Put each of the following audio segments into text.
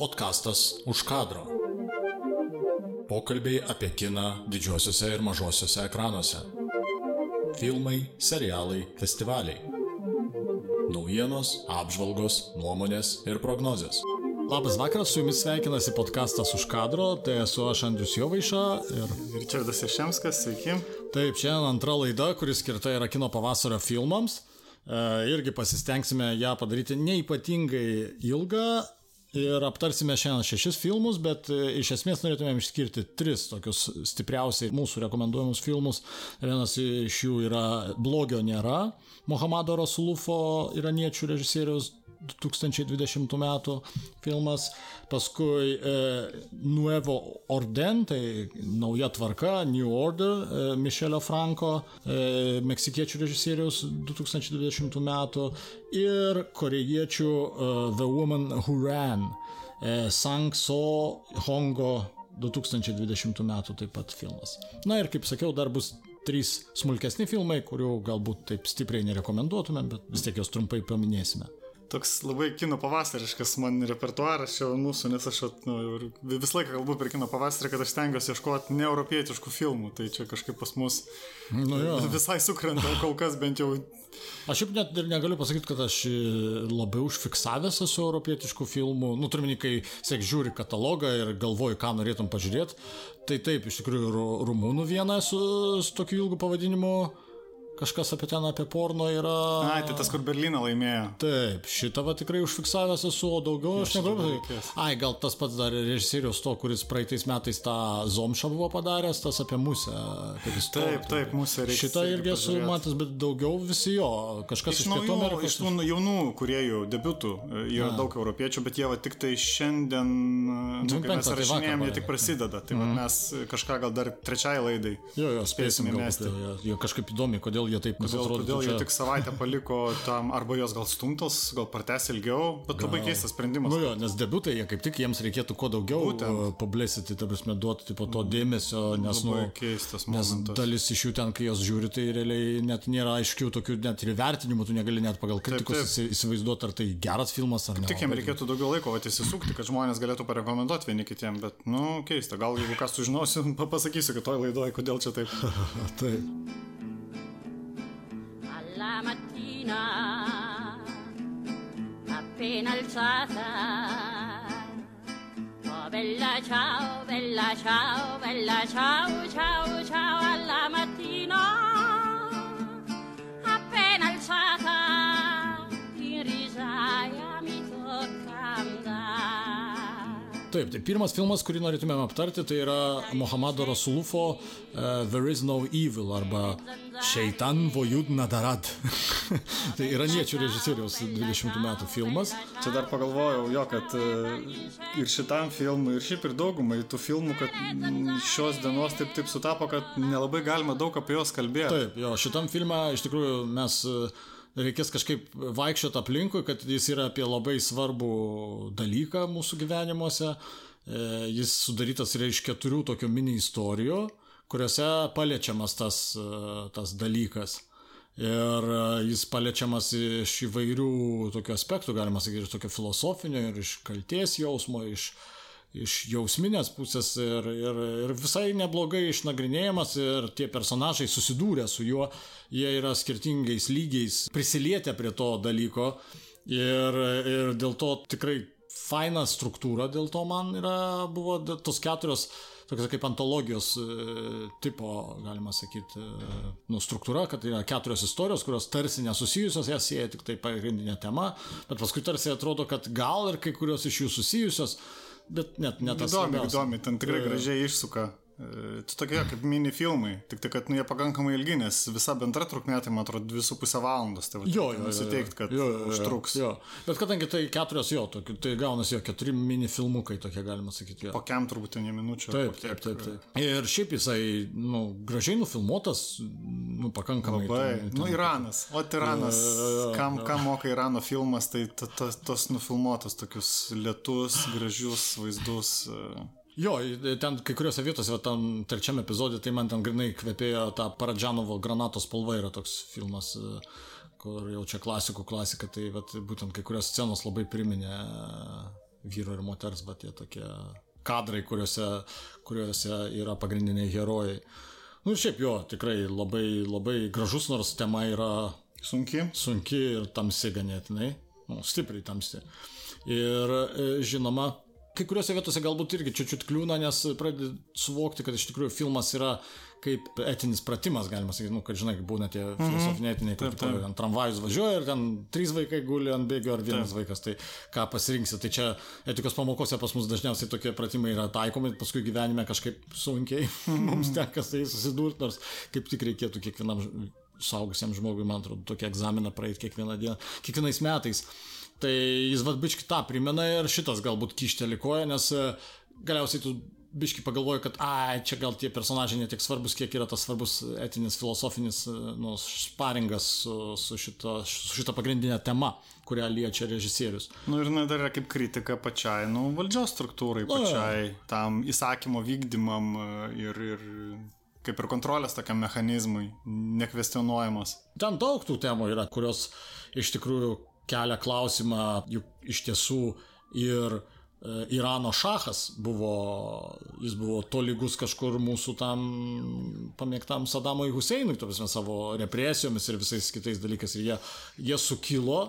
Podkastas už kadro. Pokalbiai apie kiną didžiuosiuose ir mažosiuose ekranuose. Filmai, serialai, festivaliai. Naujienos, apžvalgos, nuomonės ir prognozės. Labas vakaras, su jumis sveikinasi podkastas už kadro, tai esu aš Andrius Jovaiša ir... Ričardas Išemskas, sveiki. Taip, šiandien antra laida, kuris skirta yra kino pavasario filmams. E, irgi pasistengsime ją padaryti neipatingai ilgą ir aptarsime šiandien šešis filmus, bet e, iš esmės norėtumėm išskirti tris tokius stipriausiai mūsų rekomenduojamus filmus. Vienas iš jų yra Blogio nėra, Mohamado Rasulufo iraniečių režisieriaus 2020 metų filmas, paskui e, Nuevo Orden, tai nauja tvarka, New Order, e, Mišelio Franko, e, meksikiečių režisieriaus 2020 metų ir korejiečių e, The Woman Who Ran, e, Sang So Hongo 2020 metų taip pat filmas. Na ir kaip sakiau, dar bus trys smulkesni filmai, kurių galbūt taip stipriai nerekomenduotumėm, bet vis tiek juos trumpai paminėsime toks labai kino pavasariškas man repertuaras čia mūsų, nes aš nu, visą laiką kalbu per kino pavasarį, kad aš stengiuosi ieškoti neeuropietiškų filmų, tai čia kažkaip pas mus nu, jo. visai sukrenta kol kas bent jau. Aš šiaip net ir negaliu pasakyti, kad aš labiau užfiksavęs esu europietiškų filmų, nu turime, kai sek žiūri katalogą ir galvoju, ką norėtum pažiūrėti, tai taip, iš tikrųjų, rumūnų vieną esu su tokiu ilgu pavadinimu kažkas apie ten apie porno yra. Ai, tai tas, kur Berliną laimėjo. Taip, šitą va tikrai užfiksavęs esu, o daugiau aš negaliu. Ai, gal tas pats dar režisierius to, kuris praeitais metais tą Zomšą buvo padaręs, tas apie musę. Taip, taip, musę reikia. Šitą irgi esu matęs, bet daugiau visi jo. Kažkas iš, iš Pietų Amerikos. Iš tų jaunų kuriejų debiutų e, yra daug europiečių, bet jie va tik tai šiandien, e, nu, kai mes tai rašinėjom, jie tik prasideda. Tai mm. mes kažką gal dar trečiai laidai. Jo, jo, spėsime mesti. Jo, jo, kažkaip įdomi, kodėl jie taip kodėl, atrodo, kodėl čia... jie tik savaitę paliko tam, arba jos gal stumtos, gal pratęs ilgiau, bet gal... labai keistas sprendimas. Nu jo, nes debutai, jie kaip tik jiems reikėtų kuo daugiau Būtent. pablėsyti, ta prasme, duoti po to dėmesio, nes, nu, keistas nes momentas. dalis iš jų ten, kai jos žiūri, tai realiai net nėra aiškių tokių net ir vertinimų, tu negali net pagal kritikus įsivaizduoti, ar tai geras filmas ar ne. Tik jiems reikėtų daugiau laiko atsisukti, kad žmonės galėtų parekomenduoti vieni kitiem, bet, nu, keista, gal jeigu kas sužinosiu, pasakysiu kitoj laidoje, kodėl čia taip. taip. La mattina appena alzata. Oh bella ciao, bella ciao, bella ciao, ciao, ciao alla mattina Taip, tai pirmas filmas, kurį norėtumėm aptarti, tai yra Mohamedo Rasulufo uh, There is no evil arba Šeitan Vojud Nadarad. tai iraniečių režisieriaus 20 metų filmas. Čia dar pagalvojau jo, kad uh, ir šitam filmui, ir šiaip ir daugumai tų filmų, kad šios dienos taip, taip sutapo, kad nelabai galima daug apie juos kalbėti. Taip, jo, šitam filmą iš tikrųjų mes uh, reikės kažkaip vaikščioti aplinkui, kad jis yra apie labai svarbų dalyką mūsų gyvenimuose. E, jis sudarytas yra iš keturių tokių mini istorijų, kuriuose paliečiamas tas, e, tas dalykas. Ir e, jis paliečiamas iš įvairių tokių aspektų, galima sakyti, iš tokio filosofinio, ir iš kalties jausmo, iš, iš jausminės pusės ir, ir, ir visai neblogai išnagrinėjamas ir tie personažai susidūrę su juo, jie yra skirtingais lygiais prisilietę prie to dalyko. Ir, ir dėl to tikrai faina struktūra, dėl to man yra, buvo tos keturios tokia kaip antologijos e, tipo, galima sakyti, e, nu, struktūra, kad yra keturios istorijos, kurios tarsi nesusijusios, jas sieja tik tai pagrindinė tema, bet paskui tarsi atrodo, kad gal ir kai kurios iš jų susijusios, bet net ne tas. Įdomi, įdomi, ten tikrai gražiai išsuka. Tai tokie kaip mini filmai, tik tai, kad nu, jie pakankamai ilgi, nes visa bendra trukmė, tai man atrodo, 2,5 valandos. Tai va, jo, jo, nusiteikti, kad jo, jo, užtruks. Jo. Bet kadangi tai keturios jo, tokie, tai gaunasi jo keturi mini filmukai, tokie galima sakyti. Jo. Po kiam turbūt ten minučių. Taip, taip, taip, taip. Ir šiaip jisai, nu, gražiai nufilmuotas, nu, pakankamai. Labai. Ten, ten, nu, Iranas. O Iranas. Kam, kam moka Irano filmas, tai tos nufilmuotos tokius lietus, gražius vaizdus. Uh, Jo, ten kai kuriuose vietose, tam trečiame epizode, tai man ten grinai kvepėjo tą Paradžanovo granatos spalva yra toks filmas, e, kur jau čia klasikų klasika, tai vat, būtent kai kurios scenos labai priminė vyro ir moters, va tie tokie kadrai, kuriuose, kuriuose yra pagrindiniai herojai. Nu ir šiaip jo, tikrai labai, labai gražus, nors tema yra sunki, sunki ir tamsi ganėtinai, nu, stipriai tamsi. Ir e, žinoma, kai kuriuose vietose galbūt irgi čiut-čiut kliūna, nes pradedi suvokti, kad iš tikrųjų filmas yra kaip etinis pratimas, galima sakyti, nu, kad žinai, būna tie mhm. filosofiniai etiniai, kaip taip, taip. ant tramvajus važiuoja ir ten trys vaikai guli ant bėgio ar vienas taip. vaikas, tai ką pasirinksi. Tai čia etikos pamokose pas mus dažniausiai tokie pratimai yra taikomi, paskui gyvenime kažkaip sunkiai mhm. mums tenka su jais susidurti, nors kaip tik reikėtų kiekvienam saugusiam žmogui, man atrodo, tokį egzaminą praeiti kiekvieną dieną, kiekvienais metais. Tai jis vad biški tą primena ir šitas galbūt kišteli koją, nes galiausiai tu biški pagalvoju, kad, ai, čia gal tie personažai netiek svarbus, kiek yra tas svarbus etinis, filosofinis nu, sparingas su, su, šito, su šita pagrindinė tema, kurią liečia režisierius. Na nu, ir na, dar yra kaip kritika pačiai, nu, valdžios struktūrai, nu, pačiai ja. tam įsakymo vykdymam e, ir, ir kaip ir kontrolės tokiam mechanizmui, nekvestionuojamos. Ten daug tų temų yra, kurios iš tikrųjų kelia klausimą, juk iš tiesų ir E, Irano šachas buvo, jis buvo tolygus kažkur mūsų tam pamėgtam Sadamui Huseinui, to prasme, savo represijomis ir visais kitais dalykais. Ir jie, jie sukilo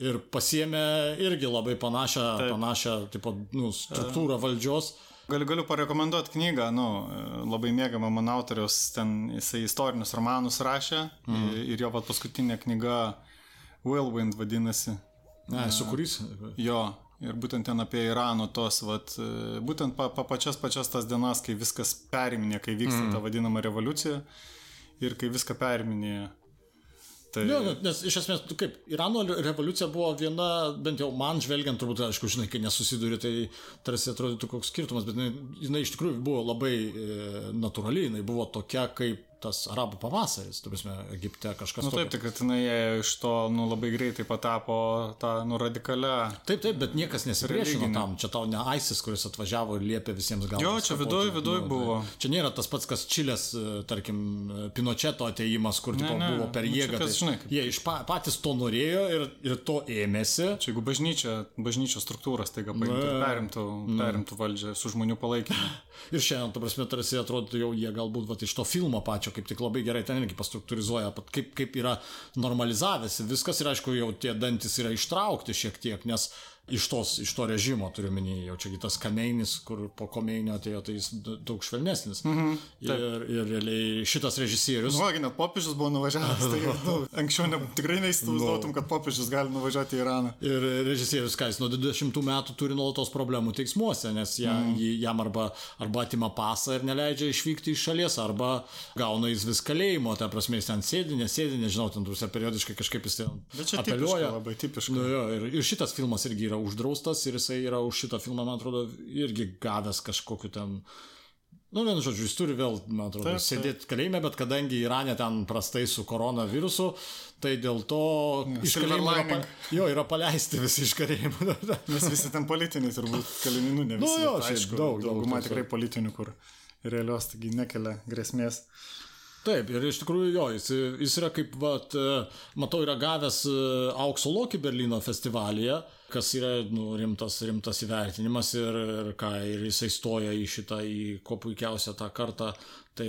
ir pasiemė irgi labai panašią, Taip. panašią tipo, nu, struktūrą valdžios. Galiu, galiu parekomenduoti knygą, nu, labai mėgama mano autorius, ten jisai istorinius romanus rašė mm. ir jo pat paskutinė knyga Whirlwind vadinasi. Ne, su kuris? Jo, Ir būtent ten apie Irano tos, vat, e, būtent pa, pa pačias pačias tas dienas, kai viskas periminė, kai vyksta mm. ta vadinama revoliucija ir kai viską periminėja. Tai... Ne, nes iš esmės, kaip Irano revoliucija buvo viena, bent jau man žvelgiant, turbūt, aišku, žinai, kai nesusiduri, tai tarsi atrodytų koks skirtumas, bet jinai, jinai iš tikrųjų buvo labai e, natūrali, jinai buvo tokia, kaip tas arabų pavasaris, tu prasme, Egipte kažkas. Na nu, taip, tik kad jinai iš to nu, labai greitai patapo tą nu, radikalią. Taip, taip, bet niekas nesipriešino tam. Čia tau ne ISIS, kuris atvažiavo ir liepė visiems gauti. Jo, čia viduje, viduje nu, buvo. Čia nėra tas pats, kas Čilės, e, tarkim, Pinocheto ateimas, kur ne, tipo, ne, buvo per nu, jėgą. Kas, tai, žinai, kaip... Jie iš pa, patys to norėjo ir, ir to ėmėsi. Čia jeigu bažnyčia, bažnyčios struktūras taiga perimtų, perimtų valdžią su žmonių palaikymu. ir šiandien, tu prasme, tarsi atrodo jau jie galbūt vat, iš to filmo pačio kaip tik labai gerai ten irgi pastruktūrizuoja, kaip, kaip yra normalizavęsi. Viskas ir aišku jau tie dantis yra ištraukti šiek tiek, nes iš, tos, iš to režimo, turiu minį, jau čia kitas kameinis, kur po komeinio atėjo, tai jis daug švelnesnis. Mm -hmm, ir, ir realiai šitas režisierius. Nu, net popiežius buvo nuvažiavęs, tai nu, anksčiau ne, tikrai neįsivaizduotum, kad popiežius gali nuvažiuoti į Iraną. Ir režisierius, ką jis nuo 20 metų turi nuolatos problemų teismuose, nes ja, mm. jam arba, arba atima pasą ir neleidžia išvykti iš šalies, arba gauna jis vis kalėjimo, ta prasme, jis ten sėdi, nesėdi, nežinau, ten tuose periodiškai kažkaip jis ten apeliuoja. Tipiška, labai tipiška. Nu, jo, ir, ir šitas filmas irgi yra uždraustas ir jisai yra už šitą filmą, man atrodo, irgi gavęs kažkokiu ten Nu, vienu žodžiu, jis turi vėl, man atrodo, taip, sėdėti kalėjime, bet kadangi Irane ten prastai su koronavirusu, tai dėl to ja, iš kalėjimo yra, pa, jo, yra paleisti visi iš kalėjimo. Nes visi ten politiniai turbūt kalinių, nu, ne visi. Nu, jo, aišku, daug, dauguma tikrai politinių, kur realios taigi nekelia grėsmės. Taip, ir iš tikrųjų jo, jis, jis yra kaip, vat, matau, yra gavęs e, aukso lokį Berlyno festivalyje, kas yra nu, rimtas, rimtas įvertinimas ir, ir ką, ir jisai stoja į šitą, į kuo puikiausią tą kartą, tai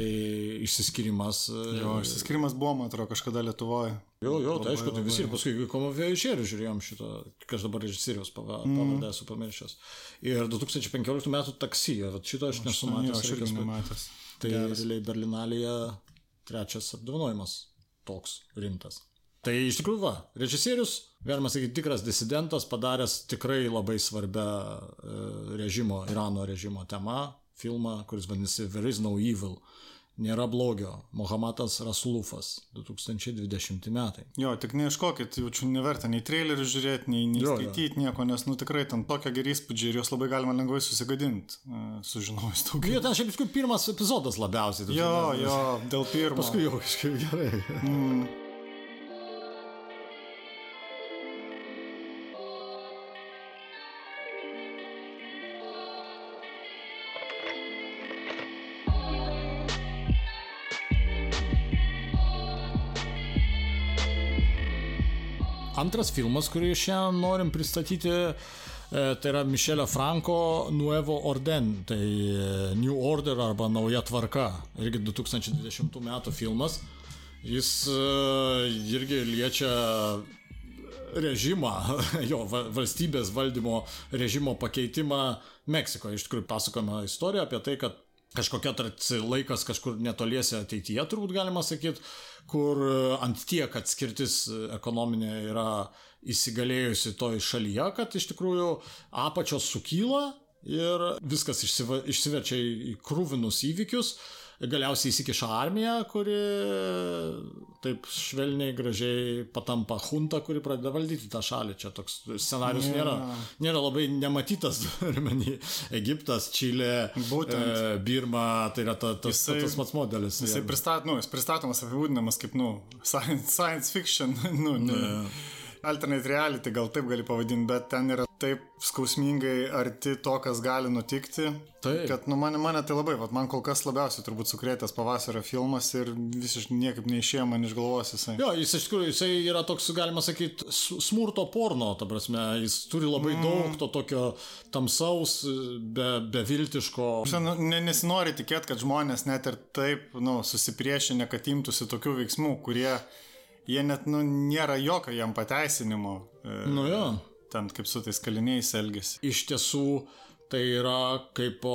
išsiskirimas. E, jo, išsiskirimas buvo, man atrodo, kažkada Lietuvoje. Jo, jo, tai aišku, tai visi ir paskui komovėžierių žiūrėjom šitą, kas dabar režisierius pavardę mm. esu pamiršęs. Ir 2015 metų taksija, šitą aš nesu matęs. Aš irgi nematęs. Tai realiai Berlinalėje trečias apdovanojimas toks rimtas. Tai iš tikrųjų, va, režisierius, galima sakyti, tikras disidentas, padaręs tikrai labai svarbę e, režimo, Irano režimo temą, filmą, kuris vadinasi There is no evil nėra blogio. Mohamedas Rasulufas, 2020 metai. Jo, tik neieškokit, jaučiu neverta nei trailerių žiūrėti, nei, nei skaityti nieko, nes, nu tikrai ten tokia geri įspūdžiai ir juos labai galima lengvai susigadinti, uh, sužinojus daugiau. Jo, ten šiaip paskui pirmas epizodas labiausiai. Jo, jo, dėl pirmo. Paskui jau kažkaip gerai. Mm. Antras filmas, kurį šiandien norim pristatyti, tai yra Mišelio Franko Nuevo Orden, tai New Order arba Nauja tvarka, irgi 2020 metų filmas. Jis irgi liečia režimą, jo valstybės valdymo režimo pakeitimą Meksikoje. Iš tikrųjų pasakojama istorija apie tai, kad kažkokia tarsi laikas kažkur netoliese ateityje, turbūt galima sakyti, kur ant tiek atskirtis ekonominė yra įsigalėjusi toj šalyje, kad iš tikrųjų apačios sukyla ir viskas išsiverčia į krūvinus įvykius galiausiai įsikiša armija, kuri taip švelniai, gražiai patampa hunta, kuri pradeda valdyti tą šalį. Čia toks scenarius nėra, nėra labai nematytas, turime Egiptas, Čilė, e, Birma, tai yra ta, tas, jisai, tas pats modelis. Jisai pristat, nu, jis pristatomas apibūdinamas kaip nu, science, science fiction. Nu, yeah alternate reality, gal taip gali pavadinti, bet ten yra taip skausmingai arti to, kas gali nutikti. Taip. Kad, nu, mane, mane tai labai, vat, man kol kas labiausiai turbūt sukrėtęs pavasario filmas ir visiškai niekaip neišėjo man iš galvos jisai. Jo, jis iš tikrųjų, jisai yra toks, galima sakyti, smurto porno, ta prasme, jis turi labai mm. daug to tokio tamsaus, be, beviltiško. Nu, ne, nesinori tikėti, kad žmonės net ir taip, nu, susipriešinę, kad imtųsi tokių veiksmų, kurie jie net, nu, nėra jokio jam pateisinimo. Nu jo. Ten kaip su tais kaliniais elgesi. Iš tiesų, Tai yra kaip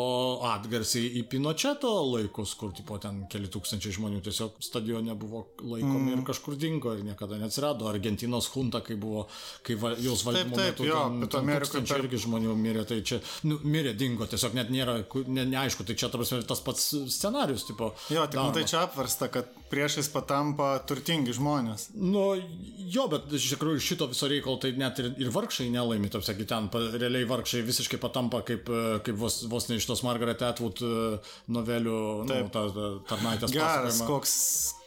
atgarsiai į Pinocheto laikus, kur tipo, ten keli tūkstančiai žmonių tiesiog stadione buvo laikomi mm. ir kažkur dingo ir niekada neatsirado. Argentinos junta, kai buvo, kai va, jos valdymo taip, taip, metu, jo, ten, ten per... irgi žmonių mirė, tai čia nu, mirė, dingo, tiesiog net nėra, ne, neaišku, tai čia tarsi tas pats scenarius. Tipo, jo, tik tai čia apvarsta, kad priešais patampa turtingi žmonės. Nu, jo, bet iš tikrųjų šito viso reikalo tai net ir, ir vargšai nelaimi, taip sakyti, ten realiai vargšai visiškai patampa kaip kaip, kaip vos, vos ne iš tos Margaret Atwood e, novelių, nu, ta, ta, tarnaitės. Geras, koks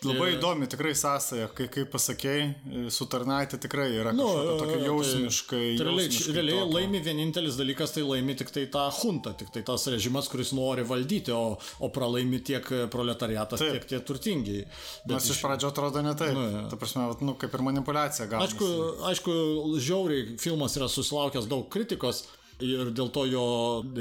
labai ir... įdomi tikrai sąsaja, kai, kaip pasakėjai, e, su tarnaitė tikrai yra nu, tokia jausmiškai. Tai, realiai, realiai tokio. laimi vienintelis dalykas, tai laimi tik tai tą huntą, tik tai tas režimas, kuris nori valdyti, o, o pralaimi tiek proletariatas, taip. tiek tie turtingi. Bet Nes iš pradžio atrodo ne taip. Nu, ja. Ta prasme, nu, kaip ir manipulacija gal. Aišku, aišku, žiauriai filmas yra susilaukęs daug kritikos. Ir dėl to jo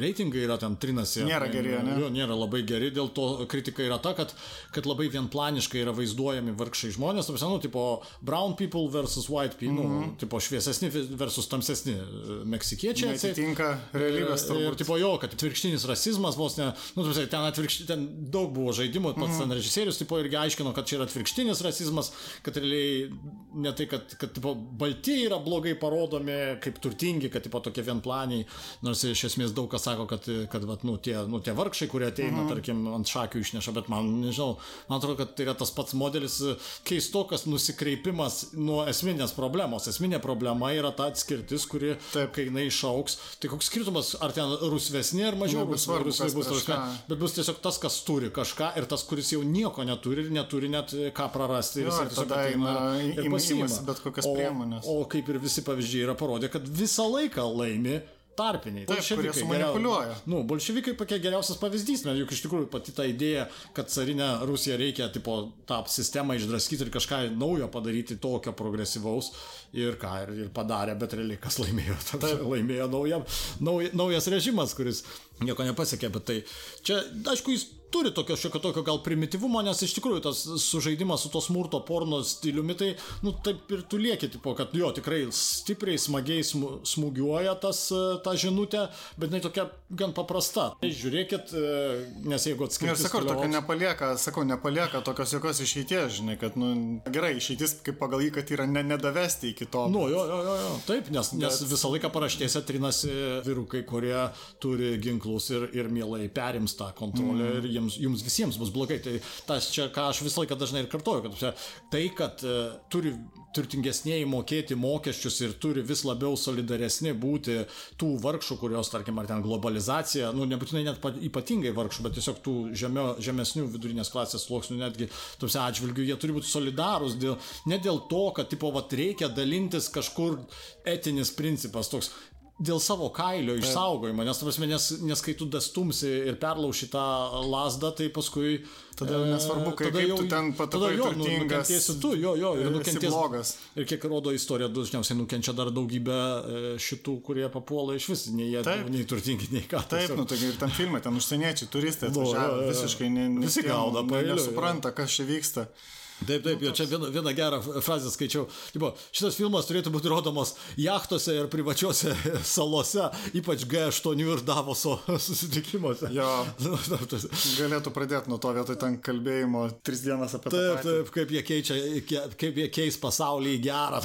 reitingai yra ten trinasi. Nėra geri, ne? Jo nėra labai geri, dėl to kritika yra ta, kad, kad labai vienplaniškai yra vaizduojami vargšai žmonės, tarsi, nu, tipo, brown people versus white people, mm -hmm. nu, tipo, šviesesni versus tamsesni e, meksikiečiai. Atitinka realybės turbūt. Ir, tipo, jo, kad atvirkštinis rasizmas vos ne, nu, tarsi, ten atvirkšti, ten daug buvo žaidimų, pats mm -hmm. ten režisierius, tipo, irgi aiškino, kad čia yra atvirkštinis rasizmas, kad realiai ne tai, kad, kad tipo, balti yra blogai parodomi kaip turtingi, kad, tipo, tokie vienplaniai nors iš esmės daug kas sako, kad, kad vat, nu, tie, nu, tie vargšai, kurie ateina, mhm. tarkim, ant šakių išneša, bet man, nežinau, man atrodo, kad tai yra tas pats modelis keistokas nusikreipimas nuo esminės problemos. Esminė problema yra ta atskirtis, kuri, Taip. kai jinai išauks, tai koks skirtumas, ar ten rusvesnė ar mažiau rusvesnė, bus rusvesnė, bet bus tiesiog tas, kas turi kažką ir tas, kuris jau nieko neturi ir neturi net ką prarasti. Ir jis tiesiog ateina ir pasiima bet kokias priemonės. O, o kaip ir visi pavyzdžiai yra parodę, kad visą laiką laimi tarpiniai. Taip, kurie sumanipuliuoja. Geriau, nu, bolševikai tokie geriausias pavyzdys, nes juk iš tikrųjų pati ta idėja, kad carinę Rusiją reikia tipo, tą sistemą išdraskyti ir kažką naujo padaryti tokio progresyvaus ir ką ir, ir padarė, bet realiai kas laimėjo. Taip. Laimėjo nauja, nauja, naujas režimas, kuris nieko nepasiekė, bet tai čia, aišku, jis turi tokio šiokio tokio gal primityvumo, nes iš tikrųjų tas sužaidimas su to smurto porno stiliumi, tai, nu, taip ir tu lieki, tipo, kad jo, tikrai stipriai, smagiai smūgiuoja tas, ta žinutė, bet jinai tokia gan paprasta. Tai žiūrėkit, e, nes jeigu atskirti. Ir sakau, tokio nepalieka, sakau, nepalieka tokios jokios išeities, žinai, kad, nu, gerai, išeitis kaip pagal jį, kad yra ne, nedavesti iki to. Nu, jo, jo, jo, jo. taip, nes, bet... nes visą laiką paraštėse trinasi vyrukai, kurie turi ginklus ir, ir mielai perims tą kontrolę mm. ir jiems, jums visiems bus blogai. Tai tas čia, ką aš visą laiką dažnai ir kartoju, kad tai, kad uh, turi turtingesnėji mokėti mokesčius ir turi vis labiau solidaresni būti tų vargšų, kurios, tarkim, ar ten globalizacija, nu, nebūtinai net ypatingai vargšų, bet tiesiog tų žemio, žemesnių vidurinės klasės sluoksnių netgi tuose atžvilgių, jie turi būti solidarūs, dėl, ne dėl to, kad, tipo, vat, reikia dalintis kažkur etinis principas toks dėl savo kailio išsaugojimo, nes, prasme, nes, nes kai tu dastumsi ir perlauši tą lasdą, tai paskui... Tada e, nesvarbu, kaip, tada jau, tu ten patapai jo, nu, nukentėsi tu, jo, jo, ir nukentėsi blogas. Ir kiek rodo istorija, dažniausiai nukenčia dar daugybė e, šitų, kurie papuola iš vis, nei jie, Taip. nei turtingi, nei ką. Taip, tiesiog. nu, tai ir tam filmai, ten užsieniečiai, turistai atvažiavo, visiškai ne, ne, visi gauda, nesupranta, kas čia vyksta. Taip, taip, jo, čia vieną, vieną gerą frazę skaičiau. Tipo, šitas filmas turėtų būti rodomas jachtose ir privačiose salose, ypač G8 ir Davoso susitikimuose. Jo. Galėtų pradėti nuo to vietoj ten kalbėjimo tris dienas apie tai. Taip, taip, kaip jie, keičia, kaip jie keis pasaulį į gerą.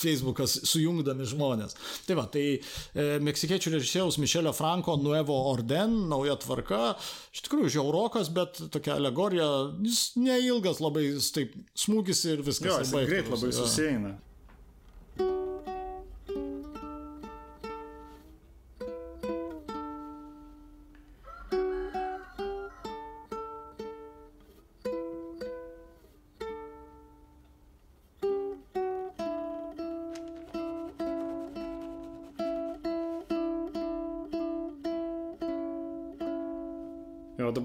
Facebookas sujungdami žmonės. Tai va, tai e, meksikiečių režisieriaus Mišelio Franko Nuevo Orden, nauja tvarka, iš tikrųjų žiaurokas, bet tokia alegorija, jis neilgas labai jis taip smūgis ir viskas. Jo, jis greit labai susieina.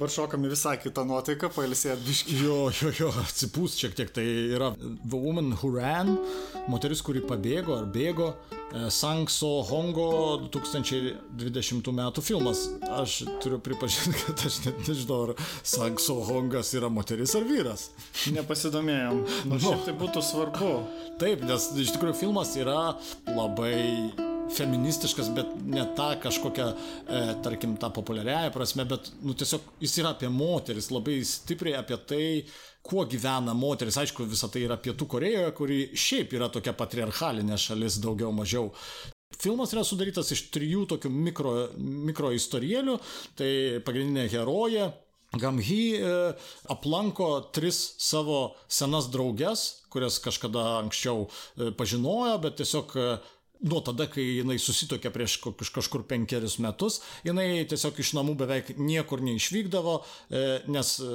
Dabar šokam į visai kitą nuotaiką, pailsėt biški. Jo, jo, jo, atsipūs šiek tiek. Tai yra The Woman Who Ran, moteris, kuri pabėgo ar bėgo. E, Sangso Hongo 2020 metų filmas. Aš turiu pripažinti, kad aš net nežinau, ar Sangso Hongas yra moteris ar vyras. Nepasidomėjom. Nu, šiaip tai būtų svarbu. Taip, nes iš tikrųjų filmas yra labai feministiškas, bet ne ta kažkokia, e, tarkim, ta populiariaja prasme, bet, nu, tiesiog jis yra apie moteris, labai stipriai apie tai, kuo gyvena moteris. Aišku, visa tai yra Pietų Korejoje, kuri šiaip yra tokia patriarchalinė šalis daugiau mažiau. Filmas yra sudarytas iš trijų tokių mikro, mikro istorielių. Tai pagrindinė herojė, Gamhy e, aplanko tris savo senas drauges, kurias kažkada anksčiau e, pažinojo, bet tiesiog e, nuo tada, kai jinai susitokė prieš kažkur penkerius metus, jinai tiesiog iš namų beveik niekur neišvykdavo, e, nes e,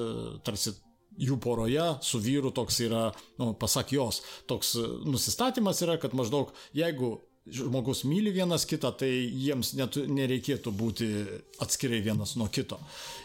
tarsi jų poroje su vyru toks yra, nu, pasak jos, toks e, nusistatymas yra, kad maždaug jeigu žmogus myli vienas kitą, tai jiems net nereikėtų būti atskirai vienas nuo kito.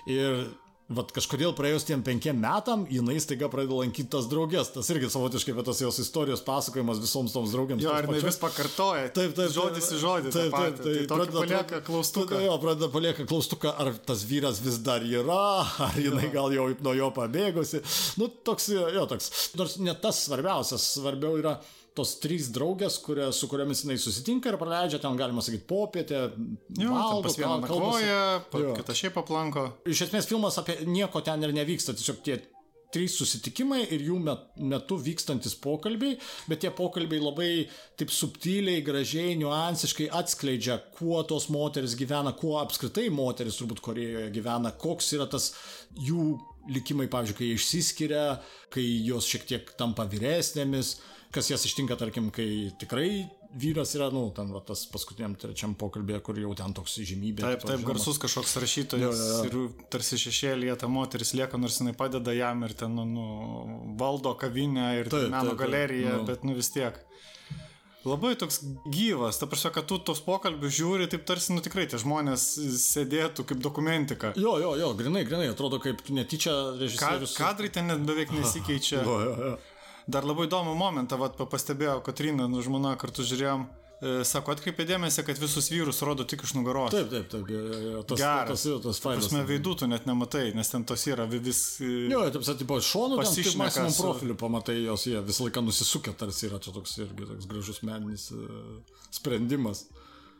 Ir Vat kažkodėl praėjus tiem penkiem metam, jinai staiga pradeda lankyti tas draugės. Tas irgi savotiškai apie tos jos istorijos pasakojimas visoms toms draugėms. Jo, ir jinai vis pakartoja. Taip, taip. Žodis į žodį. Taip, taip. Tai, tai pradeda palieka klaustuką. Jo, pradeda palieka klaustuką, ar tas vyras vis dar yra, ar jinai gal jau nuo jo pabėgusi. Nu, toks, jo, toks. Nors ne tas svarbiausias, svarbiau yra tos trys draugės, kurie, su kuriamis jinai susitinka ir praleidžia ten, galima sakyti, popietę. Jo, valgo, pas vieną nakvoja, kitą šiaip aplanko. Iš esmės filmas apie nieko ten ir nevyksta, tiesiog tie trys susitikimai ir jų metu vykstantis pokalbiai, bet tie pokalbiai labai taip subtiliai, gražiai, niuansiškai atskleidžia, kuo tos moteris gyvena, kuo apskritai moteris turbūt Korejoje gyvena, koks yra tas jų likimai, pavyzdžiui, kai išsiskiria, kai jos šiek tiek tampa vyresnėmis, kas jas ištinka, tarkim, kai tikrai vyras yra, nu, ten va, tas paskutiniam trečiam pokalbėje, kur jau ten toks žymybė. Taip, taip, žinomas. garsus kažkoks rašytojas jo, jo, jo. ir tarsi šešėlėje ta moteris lieka, nors jinai padeda jam ir ten, nu, nu valdo kavinę ir taip, meno taip, galeriją, nu. bet, nu, vis tiek. Labai toks gyvas, ta prasme, kad tu tos pokalbius žiūri, taip tarsi, nu tikrai tie žmonės sėdėtų kaip dokumentika. Jo, jo, jo, grinai, grinai, atrodo kaip netyčia režisierius. Ka kadrai ten net beveik nesikeičia. jo, jo, jo. Dar labai įdomų momentą, vat, pastebėjau, Katrina, nu žmona, kartu žiūrėjom. E, sako, atkreipė dėmesį, kad visus vyrus rodo tik iš nugaros. Taip, taip, taip. Tas, Geras. tas, tas failas. Prasme, veidų tu net nematai, nes ten tos yra vis... E, jo, taip, sakyti, po šonų, tai maksimum su... profilių pamatai jos, jie visą laiką nusisukę, tarsi yra čia toks irgi toks gražus meninis uh, sprendimas.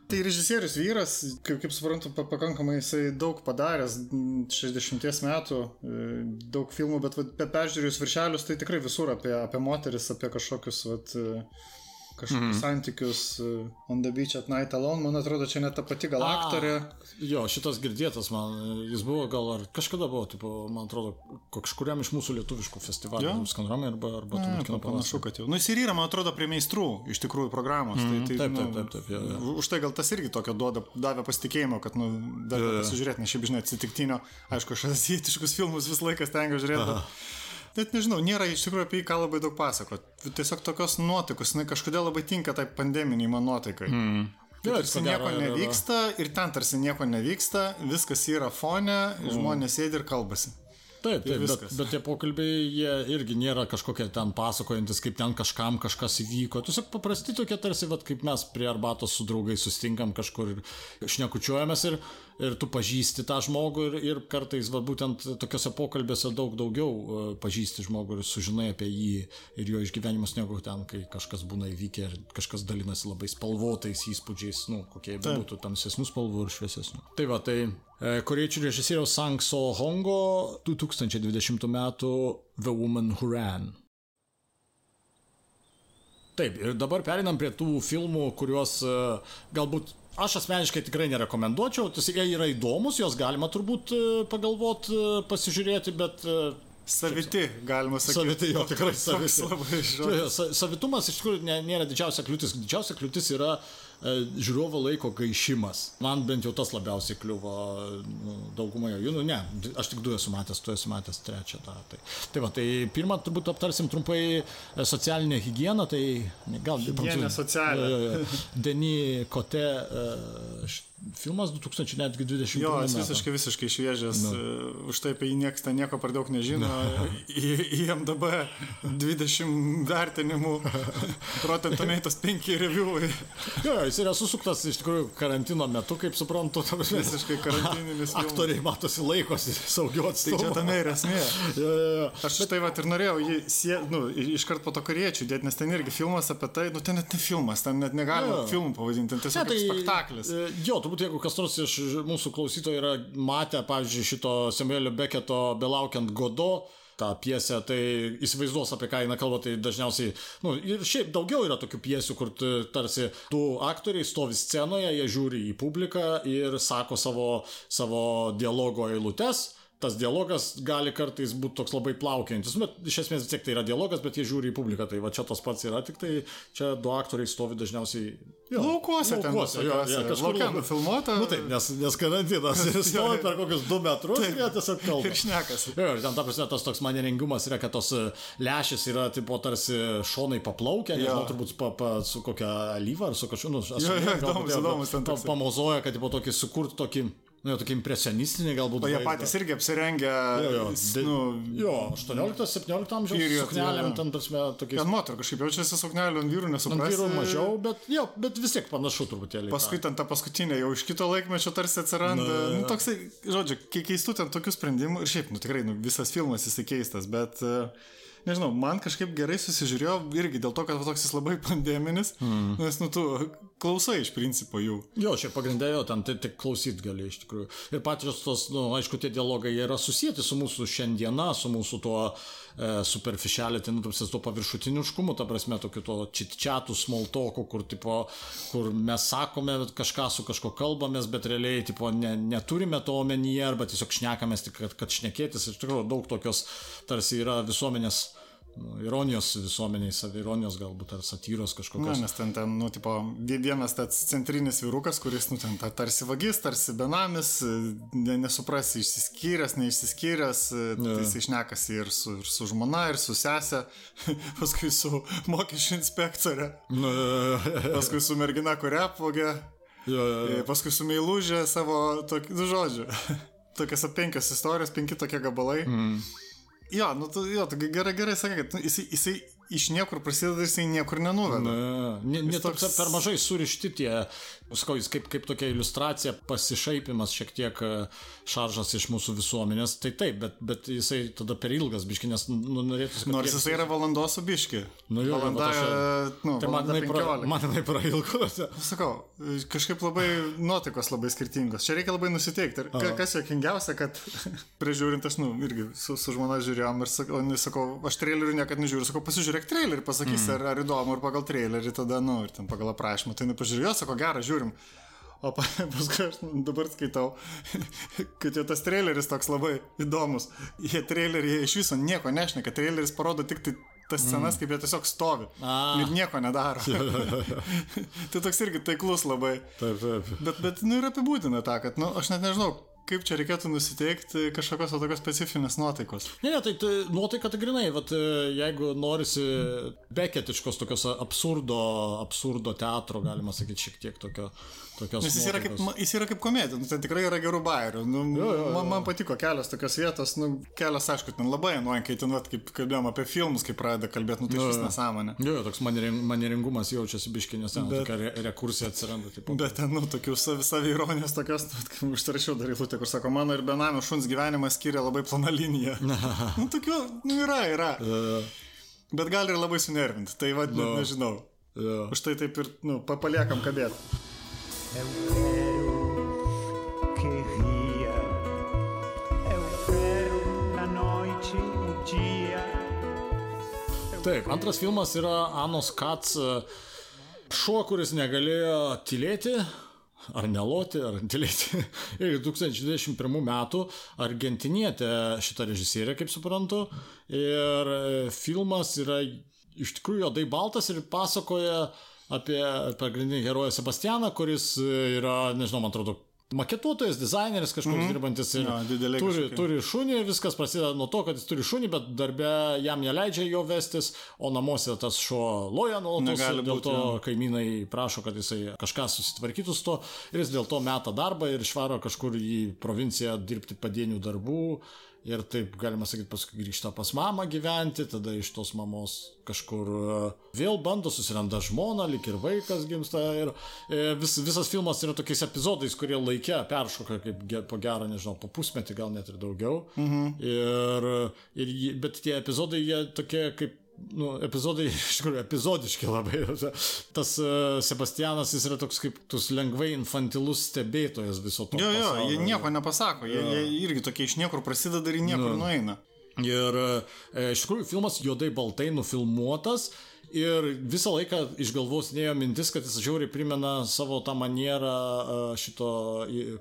Tai režisierius vyras, kaip, kaip suprantu, pakankamai jisai daug padaręs, 60 metų, e, daug filmų, bet, bet peržiūrėjus viršelius, tai tikrai visur apie, apie moteris, apie kažkokius vat, kažkokius mm. santykius uh, On the Beach at Night Alone, man atrodo, čia net ta pati gal aktorė. Jo, šitas girdėtas man, jis buvo gal ar kažkada buvo, tipo, man atrodo, kažkuriam iš mūsų lietuviškų festivalių, Skanorama arba, arba ja, kino panašu, kad jau. Nu, jis ir yra, man atrodo, prie meistrų iš tikrųjų programos. Mm, tai, tai, taip, nu, taip, taip, taip, taip, ja, ja. Už tai gal tas irgi tokio duoda, davė pasitikėjimo, kad, nu, dar ja, ja. pasižiūrėti, nes šiaip, žinai, atsitiktinio, aišku, aš azijietiškus filmus visą laiką stengiuosi žiūrėti. Aha. Net nežinau, nėra iš tikrųjų apie jį ką labai daug pasakot. Tiesiog tokios nuotaikos, jinai kažkodėl labai tinka tai pandeminiai man nuotaikai. Mm. Tai tarsi nieko nevyksta ir ten tarsi nieko nevyksta, viskas yra fone, žmonės sėdi ir kalbasi. Taip, taip bet, bet tie pokalbiai, jie irgi nėra kažkokie ten pasakojantis, kaip ten kažkam kažkas įvyko. Tiesiog paprasti tokie tarsi, vat, kaip mes prie arbatos su draugais sustinkam kažkur ir šnekučiuojamės ir, ir tu pažįsti tą žmogų ir, ir kartais, va, būtent tokiuose pokalbėse daug daugiau uh, pažįsti žmogų ir sužinai apie jį ir jo išgyvenimus negu ten, kai kažkas būna įvykę ir kažkas dalinasi labai spalvotais įspūdžiais, nu, kokie būtų tamsesnių spalvų ir šviesesnių. Tai va, tai E, koriečių režisieriaus Sang So Hongo 2020 m. The Woman Who Ran. Taip, ir dabar perinam prie tų filmų, kuriuos e, galbūt aš asmeniškai tikrai nerekomenduočiau, tiesiog jie yra įdomus, juos galima turbūt e, pagalvot, pasižiūrėti, bet Saviti, galima sakyti. Saviti, jo, tikrai saviti. Savitumas iš tikrųjų nėra didžiausia kliūtis. Didžiausia kliūtis yra uh, žiūrovo laiko gaišimas. Man bent jau tas labiausiai kliuvo nu, daugumoje jų. Nu, ne, aš tik du esu matęs, tu esi matęs trečią. Ta, tai. tai va, tai pirmą turbūt aptarsim trumpai e, socialinę higieną. Tai gal... Higienė socialinė. Deni Kote Filmas 2020 Jo, jis visiškai, visiškai šviežias, nu. Uh, už tai apie jį niekas ten nieko per daug nežino. Į, į MDB 20 vertinimų, Rotten Tomatoes 5 reviewai. Jo, jis yra susuktas iš tikrųjų karantino metu, kaip suprantu. Visiškai karantininis. Aktoriai matosi laikosi saugiau atstovų. Tai čia tame ir esmė. jo, jo, jo. Aš bet... tai va ir norėjau jį sie, nu, iškart po to koriečių dėti, nes ten irgi filmas apie tai, nu ten net ne filmas, ten net negalima filmų pavadinti, ten tiesiog ne, tai, spektaklis. E, jo, turbūt jeigu kas nors iš mūsų klausytojų yra matę, pavyzdžiui, šito Samuelio Beketo Belaukiant Godo, tą piesę, tai įsivaizduos apie ką eina kalba, tai dažniausiai, na, nu, ir šiaip daugiau yra tokių piesių, kur tarsi du aktoriai stovi scenoje, jie žiūri į publiką ir sako savo, savo dialogo eilutes tas dialogas gali kartais būti toks labai plaukiantis, bet iš esmės vis tiek tai yra dialogas, bet jie žiūri į publiką, tai va čia tas pats yra, tik tai čia du aktoriai stovi dažniausiai Jo, laukuose, laukuose, ten, jo, jo, kažkur laukia nufilmuota. Nu, taip, nes, nes karantinas stovi per kokius du metrus taip, ir jie tiesiog kalba. Ir šnekas. Jo, ir ten ta prasme tas toks manierengumas yra, kad tos e, lęšis yra, tipo, tarsi šonai paplaukia, nežinau, turbūt pa, pa, su kokia alyva ar su kažkokiu, nu, aš žinau, įdomus ten. Pamozoja, kad, tipo, tokį sukurt tokį Nu, jau tokie impresionistinė galbūt. O jie patys irgi apsirengę. Jo, jo, de, nu, jo 18-17 amžiaus suknelėm, ten prasme, tokie. Ten moterų kažkaip jaučiasi suknelė ant vyrų, nesuprasi. Ant vyrų mažiau, bet, jo, bet vis tiek panašu truputėlį. Paskui ten ta paskutinė jau iš kito laikmečio tarsi atsiranda. Na, nu, toksai, žodžiu, keistų ten tokių sprendimų. Ir šiaip, nu tikrai, nu, visas filmas jisai keistas, bet... Uh, nežinau, man kažkaip gerai susižiūrėjau irgi dėl to, kad toks jis labai pandeminis, mm. nes, nu, tu klausai iš principo jų. Jo, šiaip pagrindė jo, ten tai tik klausyt gali iš tikrųjų. Ir patys tos, nu, aišku, tie dialogai yra susijęti su mūsų šiandiena, su mūsų tuo e, superficiality, nu, tarsi tuo paviršutiniškumu, ta prasme, tokiu to čitčiatų, smoltokų, kur, tipo, kur mes sakome kažką su kažko kalbamės, bet realiai, tipo, ne, neturime to omenyje, arba tiesiog šnekamės tik, kad, kad šnekėtis. Iš tikrųjų, daug tokios tarsi yra visuomenės nu, ironijos visuomeniai, savironijos galbūt ar satyros kažkokios. Na, nes ten, ten, nu, tipo, vienas tas centrinis vyrukas, kuris, nu, ten ta, tarsi vagis, tarsi benamis, ne, nesuprasi, išsiskyręs, neišsiskyręs, ja. tai jis išnekasi ir su, ir su žmona, ir su sesė, paskui su mokesčių inspektorė, nu, paskui su mergina, kurią apvogė, ja, ja, ja. paskui su meilužė savo, tokį, nu, žodžiu. Tokios penkios istorijos, penki tokie gabalai. Mm. Jo, nu, tu, jo, tu gerai, gerai sakai, kad nu, jisai, jisai iš niekur prasideda, jisai niekur nenuveda. Na, ne, ne toks... per mažai surišti tie, sakau, jis kaip, kaip tokia iliustracija, pasišaipimas šiek tiek e, šaržas iš mūsų visuomenės, tai taip, bet, bet jisai tada per ilgas biški, nes nu, norėtųsi... Nors jisai yra valandos su biški. Nu, jo, Valanda, aš, nu, tai man jinai pra, man prailgo. Sakau, kažkaip labai nuotaikos labai skirtingos. Čia reikia labai nusiteikti. Ir kas jokingiausia, kad prižiūrint aš, nu, irgi su, su žmona žiūrėjom ir sakau, sakau aš trailerių niekada nežiūriu, sakau, pasižiūrėk trailerį, pasakys, mm. ar, ar įdomu, ir pagal trailerį tada, nu, ir ten pagal aprašymą, tai nepažiūrėjau, sako, gerą, žiūrim. O paskui aš dabar skaitau, kad jau tas traileris toks labai įdomus. Jie trailerį iš viso nieko nešneka, traileris parodo tik tai tas scenas, mm. kaip jie tiesiog stovi A. ir nieko nedaro. tai toks irgi taiklus labai. Taip, taip. Bet, bet, nu ir apibūdina tą, kad, nu, aš net nežinau, kaip čia reikėtų nusiteikti kažkokios tokios specifinės nuotaikos. Ne, ne, tai, tai nuotaika tai grinai, vat, jeigu norisi beketiškos tokios absurdo, absurdo teatro, galima sakyti, šiek tiek tokio Tokios Nes jis yra, kaip, jis yra kaip komedija, nu, ten tikrai yra gerų bairių. Nu, jo, jo, jo. Man, man patiko kelios tokios vietos, nu, kelios, aišku, ten labai nuoja, kai ten, vat, kaip kalbėjom apie filmus, kai pradeda kalbėti, nu, tai iš nesąmonė. Jo, jo, toks maniering, manieringumas jaučiasi biškinės, ten bet, re, rekursija atsiranda. Taip, bet ten, nu, tokių sav, savironijos tokios, nu, užtarašiau dar įlūtę, kur sako, mano ir benamio šuns gyvenimas skiria labai plona linija. nu, tokių, nu, yra, yra. Bet gali ir labai sunervinti, tai vad, no. nežinau. Yeah. Už tai taip ir, nu, paliekam kabėti. Eu quero que ria, eu quero na noite o dia. Taip, antras filmas yra Anos Kats šuo, kuris negalėjo tylėti, ar neloti, ar tylėti. Ir 2021 metų argentinietė šitą režisierę, kaip suprantu. Ir filmas yra iš tikrųjų juodai baltas ir pasakoja apie pagrindinį heroją Sebastianą, kuris yra, nežinau, man atrodo, maketuotojas, dizaineris kažkoks mm dirbantis ir ja, turi, kažkokie. turi šunį, viskas prasideda nuo to, kad jis turi šunį, bet darbė jam neleidžia jo vestis, o namuose tas šuo loja nuolatos, dėl to ja. kaimynai prašo, kad jisai kažką susitvarkytų su to ir jis dėl to meta darbą ir išvaro kažkur į provinciją dirbti padienių darbų Ir taip, galima sakyti, paskui grįžta pas mamą gyventi, tada iš tos mamos kažkur e, vėl bando, susiranda žmoną, lik ir vaikas gimsta. Ir e, vis, visas filmas yra tokiais epizodais, kurie laikė peršoka kaip po gerą, nežinau, po pusmetį, gal net ir daugiau. Mhm. Ir, ir, bet tie epizodai, jie tokie kaip nu, epizodai iš tikrųjų epizodiški labai. Tas uh, Sebastianas jis yra toks kaip tus lengvai infantilus stebėtojas viso to. Jo, jo, pasaulio. jie nieko nepasako, jie, jie irgi tokie iš niekur prasideda ir niekur nu. nueina. Ir e, iš tikrųjų filmas juodai baltai nufilmuotas Ir visą laiką iš galvos nėjo mintis, kad jis žiauriai primena savo tą manierą šito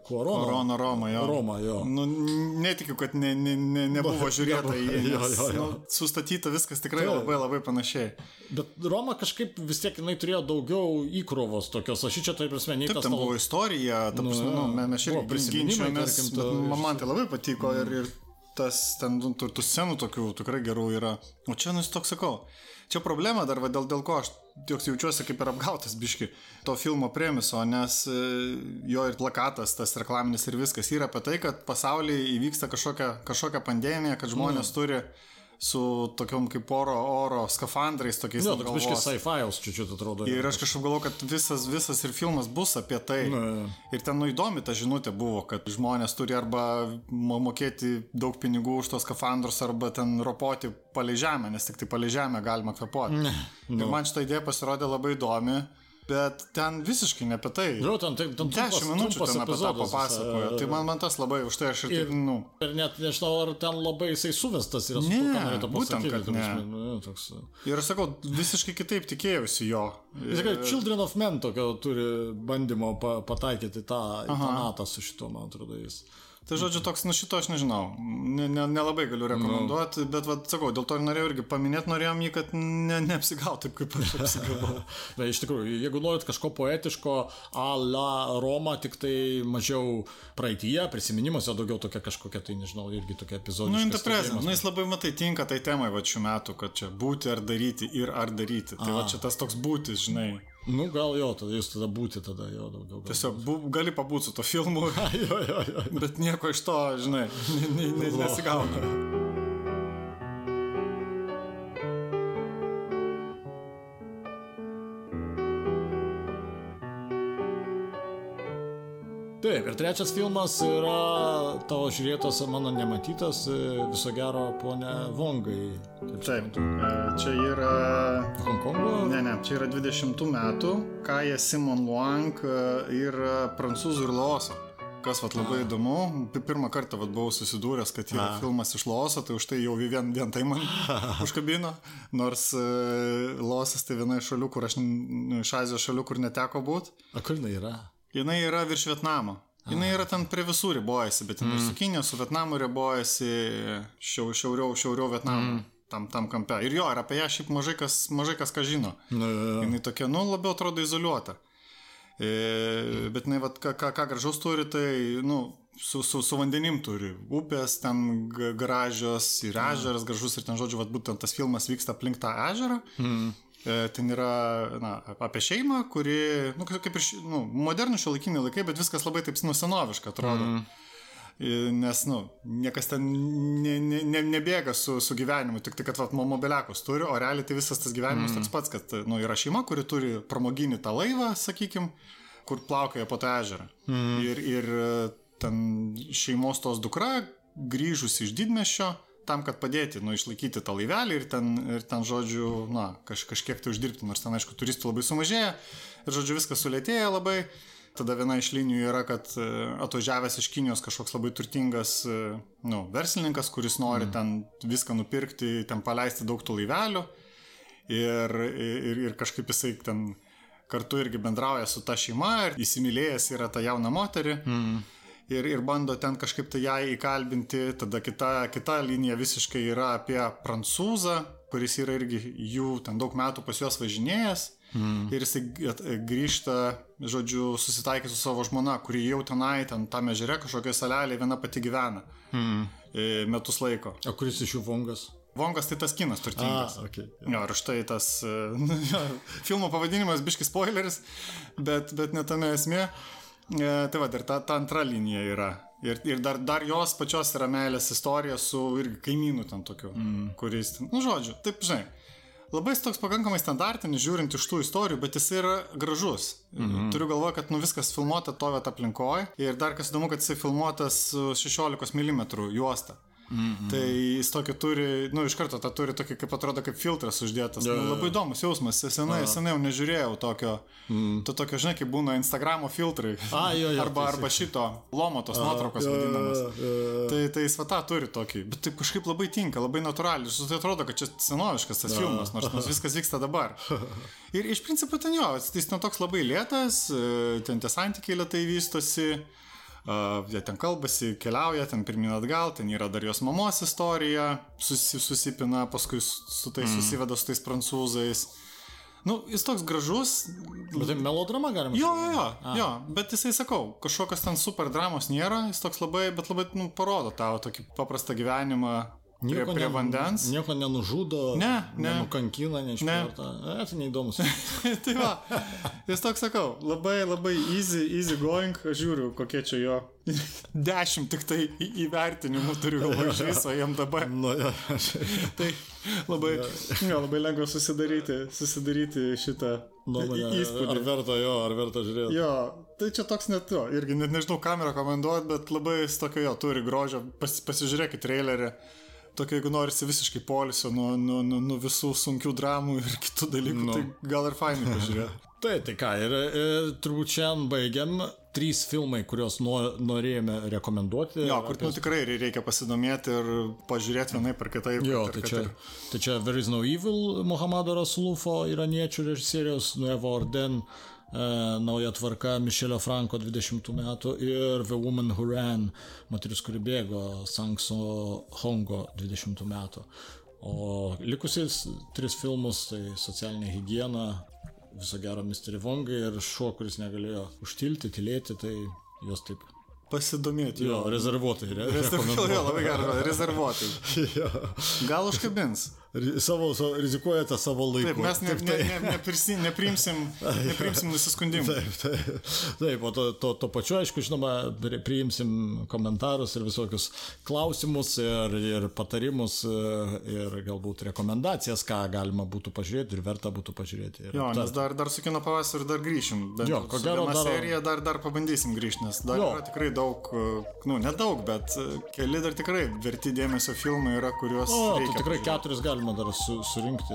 Kuorono. Kuorono Romą, jo. Romą, jo. Nu, netikiu, kad ne, ne, ne, nebuvo žiūrėta į jį. Jo, jo, jo. Nu, sustatyta viskas tikrai tai. labai labai panašiai. Bet Roma kažkaip vis tiek jinai turėjo daugiau įkrovos tokios. Aš čia, tai prasme, nei tas. Ten buvo istorija, ta prasme, nu, nu, mes irgi prisiminčiamės. Man tai labai patiko mm. ir, ir tas ten tų, tų scenų tokių tikrai gerų yra. O čia, nu, jis toks sakau. Čia problema dar, va, dėl, dėl ko aš toks jaučiuosi kaip ir apgautas biški to filmo premiso, nes e, jo ir plakatas, tas reklaminis ir viskas yra apie tai, kad pasaulyje įvyksta kažkokia, kažkokia pandemija, kad žmonės mm. turi su tokiom kaip oro, oro skafandrais tokiais. Ne, toks biškis sci-fi'aus čiūčiut atrodo. Ir aš kažkaip galvoju, kad visas, visas ir filmas bus apie tai. Ne. Ir ten nu įdomi ta žinutė buvo, kad žmonės turi arba mokėti daug pinigų už tos skafandrus, arba ten ropoti palei žemę, nes tik tai palei žemę galima kvepuoti. Ne. Ir nu. man šitą idėją pasirodė labai įdomi. Bet ten visiškai ne apie tai. Jo, ten, ten, ten 10 minučių ten apie tą papasakojo. Tai man, man tas labai už tai aš ir, ir, nu. ir net nežinau, ar ten labai jisai suvestas yra. Ne, su būtent, kad ne. Nu, toks... Ir aš sakau, visiškai kitaip tikėjausi jo. Jis kaip Children of Men tokio turi bandymo pataikyti tą, tą natą su šituo, man atrodo, jis. Tai žodžiu, toks, nu šito aš nežinau, nelabai ne, ne galiu rekomenduoti, no. bet, va, sakau, dėl to ir norėjau irgi paminėti, norėjom jį, kad ne, neapsigautų taip, kaip aš apsigavau. Bet iš tikrųjų, jeigu norit kažko poetiško, a la Roma, tik tai mažiau praeitie, prisiminimuose, daugiau tokia kažkokia, tai nežinau, irgi tokia epizodė. Nu, interprezent, nu jis labai matai tinka tai temai va šių metų, kad čia būti ar daryti ir ar daryti. Tai a. va čia tas toks būtis, žinai. Nu, gal jo, tada jūs tada būti tada jo daugiau. Tiesiog bu, gali pabūti su to filmu. jo, jo, jo. Bet nieko iš to, žinai, nesigauna. Taip, ir trečias filmas yra tavo žiūrėtas, mano nematytas, viso gero ponė Vongai. Taip, e, čia yra... Hongkongo? Ne, ne, čia yra 20 metų, Kaja Simon Luang e, ir prancūzų ir Laoso. Kas vat labai A. įdomu, pirmą kartą vat buvau susidūręs, kad yra A. filmas iš Laoso, tai už tai jau vien, vien tai man užkabino, nors uh, Laosas tai viena iš šalių, kur aš, iš Azijos šalių, kur neteko būti. A kur jinai yra? Jinai yra virš Vietnamo. Jinai yra ten prie visų ribojasi, bet mm. su Kinė, su Vietnamu ribojasi šiau, šiauriau, šiauriau Vietnamu. Mm. Tam, tam kampe. Ir jo, ir apie ją šiaip mažai kas, mažai kas ką žino. Ja. Jinai tokia, nu, labiau atrodo izoliuota. E, bet jinai, vat, ką, ką, ką gražaus turi, tai, nu, su, su, su vandenim turi. Upės ten gražios ir ežeras gražus ir ten, žodžiu, vat, būtent tas filmas vyksta aplink tą ežerą. Mm. Ten yra na, apie šeimą, kuri, nu, kaip ir nu, modernų šio laikiniai laikai, bet viskas labai taip nusenoviška atrodo. Mm. Nes, nu, niekas ten ne, ne, ne, nebėga su, su gyvenimu, tik tai, kad vat, mobiliakus turi, o realiai tai visas tas gyvenimas mm. toks pats, kad nu, yra šeima, kuri turi pramoginį tą laivą, sakykim, kur plaukioja po tą ežerą. Mm. Ir, ir ten šeimos tos dukra grįžus iš didmešio tam, kad padėti, nu, išlaikyti tą laivelį ir ten, ir ten žodžiu, na, kaž, kažkiek tai uždirbti, nors ten, aišku, turistų labai sumažėja ir, žodžiu, viskas sulėtėja labai. Tada viena iš linijų yra, kad e, atvažiavęs iš Kinijos kažkoks labai turtingas, e, nu, verslininkas, kuris nori mm. ten viską nupirkti, ten paleisti daug tų laivelių ir, ir, ir kažkaip jisai ten kartu irgi bendrauja su ta šeima ir įsimylėjęs yra tą jauną moterį. Mm ir, ir bando ten kažkaip tai ją įkalbinti. Tada kita, kita linija visiškai yra apie prancūzą, kuris yra irgi jų ten daug metų pas juos važinėjęs. Mm. Ir jisai grįžta, žodžiu, susitaikė su savo žmona, kuri jau tenai, ten tame žere kažkokioje salelėje viena pati gyvena. Mm. Metus laiko. O kuris iš jų vongas? Vongas tai tas kinas turtingas. A, okay, ja. jo, ir štai tas jo, filmo pavadinimas, biški spoileris, bet, bet ne tame esmė. E, tai va, ir ta, ta antra linija yra. Ir, ir dar, dar jos pačios yra meilės istorija su irgi kaimynu ten tokiu, mm. kuris, nu žodžiu, taip žinai. Labai toks pakankamai standartinis, žiūrint iš tų istorijų, bet jis yra gražus. Mm -hmm. Turiu galvoje, kad nu viskas filmuota to vietą aplinkoje. Ir dar kas įdomu, kad jis filmuotas 16 mm juosta. Mm -hmm. Tai jis tokį turi, nu iš karto tą turi tokį, kaip atrodo, kaip filtras uždėtas. Yeah, nu, labai įdomus jausmas, senai, uh. senai jau nežiūrėjau tokio, mm. to tokio, žinai, kaip būna Instagramo filtrai. A, jo, jo, arba, arba šito, lomo tos nuotraukos vadinamas. Tai, tai jis va tą turi tokį, bet taip kažkaip labai tinka, labai natūraliai. Tai atrodo, kad čia senoviškas tas filmas, nors, nors viskas vyksta dabar. Ir iš principo ten jo, jis ten toks labai lėtas, e, ten tie santykiai lietai vystosi. Uh, jie ten kalbasi, keliauja, ten pirmin atgal, ten yra dar jos mamos istorija, susi, susipina, paskui su tais mm. susiveda su tais prancūzais. Nu, jis toks gražus. Bet tai melodrama galima jo, jo, jo, A. jo, bet jisai sakau, kažkokios ten super dramos nėra, jis toks labai, bet labai, nu, parodo tavo tokį paprastą gyvenimą, Nieko prie, prie vandens. Nieko nenužudo, ne, ne. nenukankina, neišmeta. Ne. E, tai neįdomus. tai va, jis toks sakau, labai labai easy, easy going, aš žiūriu, kokie čia jo. Dešimt tik tai įvertinimų turiu galvoje iš viso jam dabar. Nu, ja. tai labai, ja, labai lengva susidaryti, susidaryti šitą nuomonę. Įspūdį. Ar verta jo, ar verta žiūrėti. Jo, tai čia toks net jo, irgi net nežinau kamerą komentuoti, bet labai tokio jo turi grožio, Pas, pasižiūrėkit trailerį tokio, jeigu norisi visiškai polisio nuo, nuo, nuo, nuo visų sunkių dramų ir kitų dalykų, nu. tai gal ir fainai pažiūrėti. tai, tai ką, ir, ir turbūt šiandien baigiam. Trys filmai, kuriuos norėjome rekomenduoti. Jo, kur apie... nu, tikrai reikia pasidomėti ir pažiūrėti vienai per kitaip. Jo, tai čia, ir... tai čia There is no evil Muhammado Rasulufo iraniečių režisierius, Nuevo Orden E, nauja tvarka Mišelio Franko 20 metų ir The Woman Who Ran, moteris, kuri bėgo Sangso Hongo 20 metų. O likusiais tris filmus tai socialinė hygiena, viso gero Mystery Vongai ir šuo, kuris negalėjo užtilti, tylėti, tai jos taip pasidomėti. Jo, rezervuotai. Re, rezervuotai, jo, labai gerai, rezervuotai. jo. Gal užkabins savo, savo, rizikuojate savo laiku. Taip, mes ne, taip, tai... ne, ne, neprisi, nepriimsim, nepriimsim nusiskundimų. Taip, taip, taip, o to, to, to pačiu, aišku, žinoma, priimsim komentarus ir visokius klausimus ir, ir patarimus ir galbūt rekomendacijas, ką galima būtų pažiūrėti ir verta būtų pažiūrėti. Ir jo, nes dar, dar su kino pavasariu dar grįšim. Jo, ko gero, dar... seriją dar, dar pabandysim grįžti, nes dar jo. yra tikrai daug, nu, nedaug, bet keli dar tikrai verti dėmesio filmai yra, kuriuos... O, tikrai keturis galima galima dar su, surinkti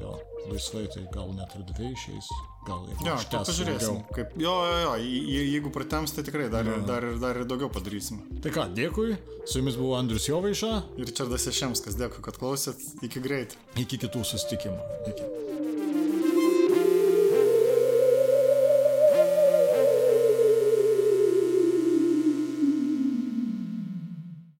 jo, laisvai, tai gal net ir dvi išeis. Gal ir jo, pažiūrėsim. Kaip, jo, jo, jo, jeigu pratems, tai tikrai dar, ja. dar, dar ir daugiau padarysim. Tai ką, dėkui. Su jumis buvo Andrius Jovaiša. Ir Čardas Ješemskas, dėkui, kad klausėt. Iki greit. Iki kitų susitikimų. Iki.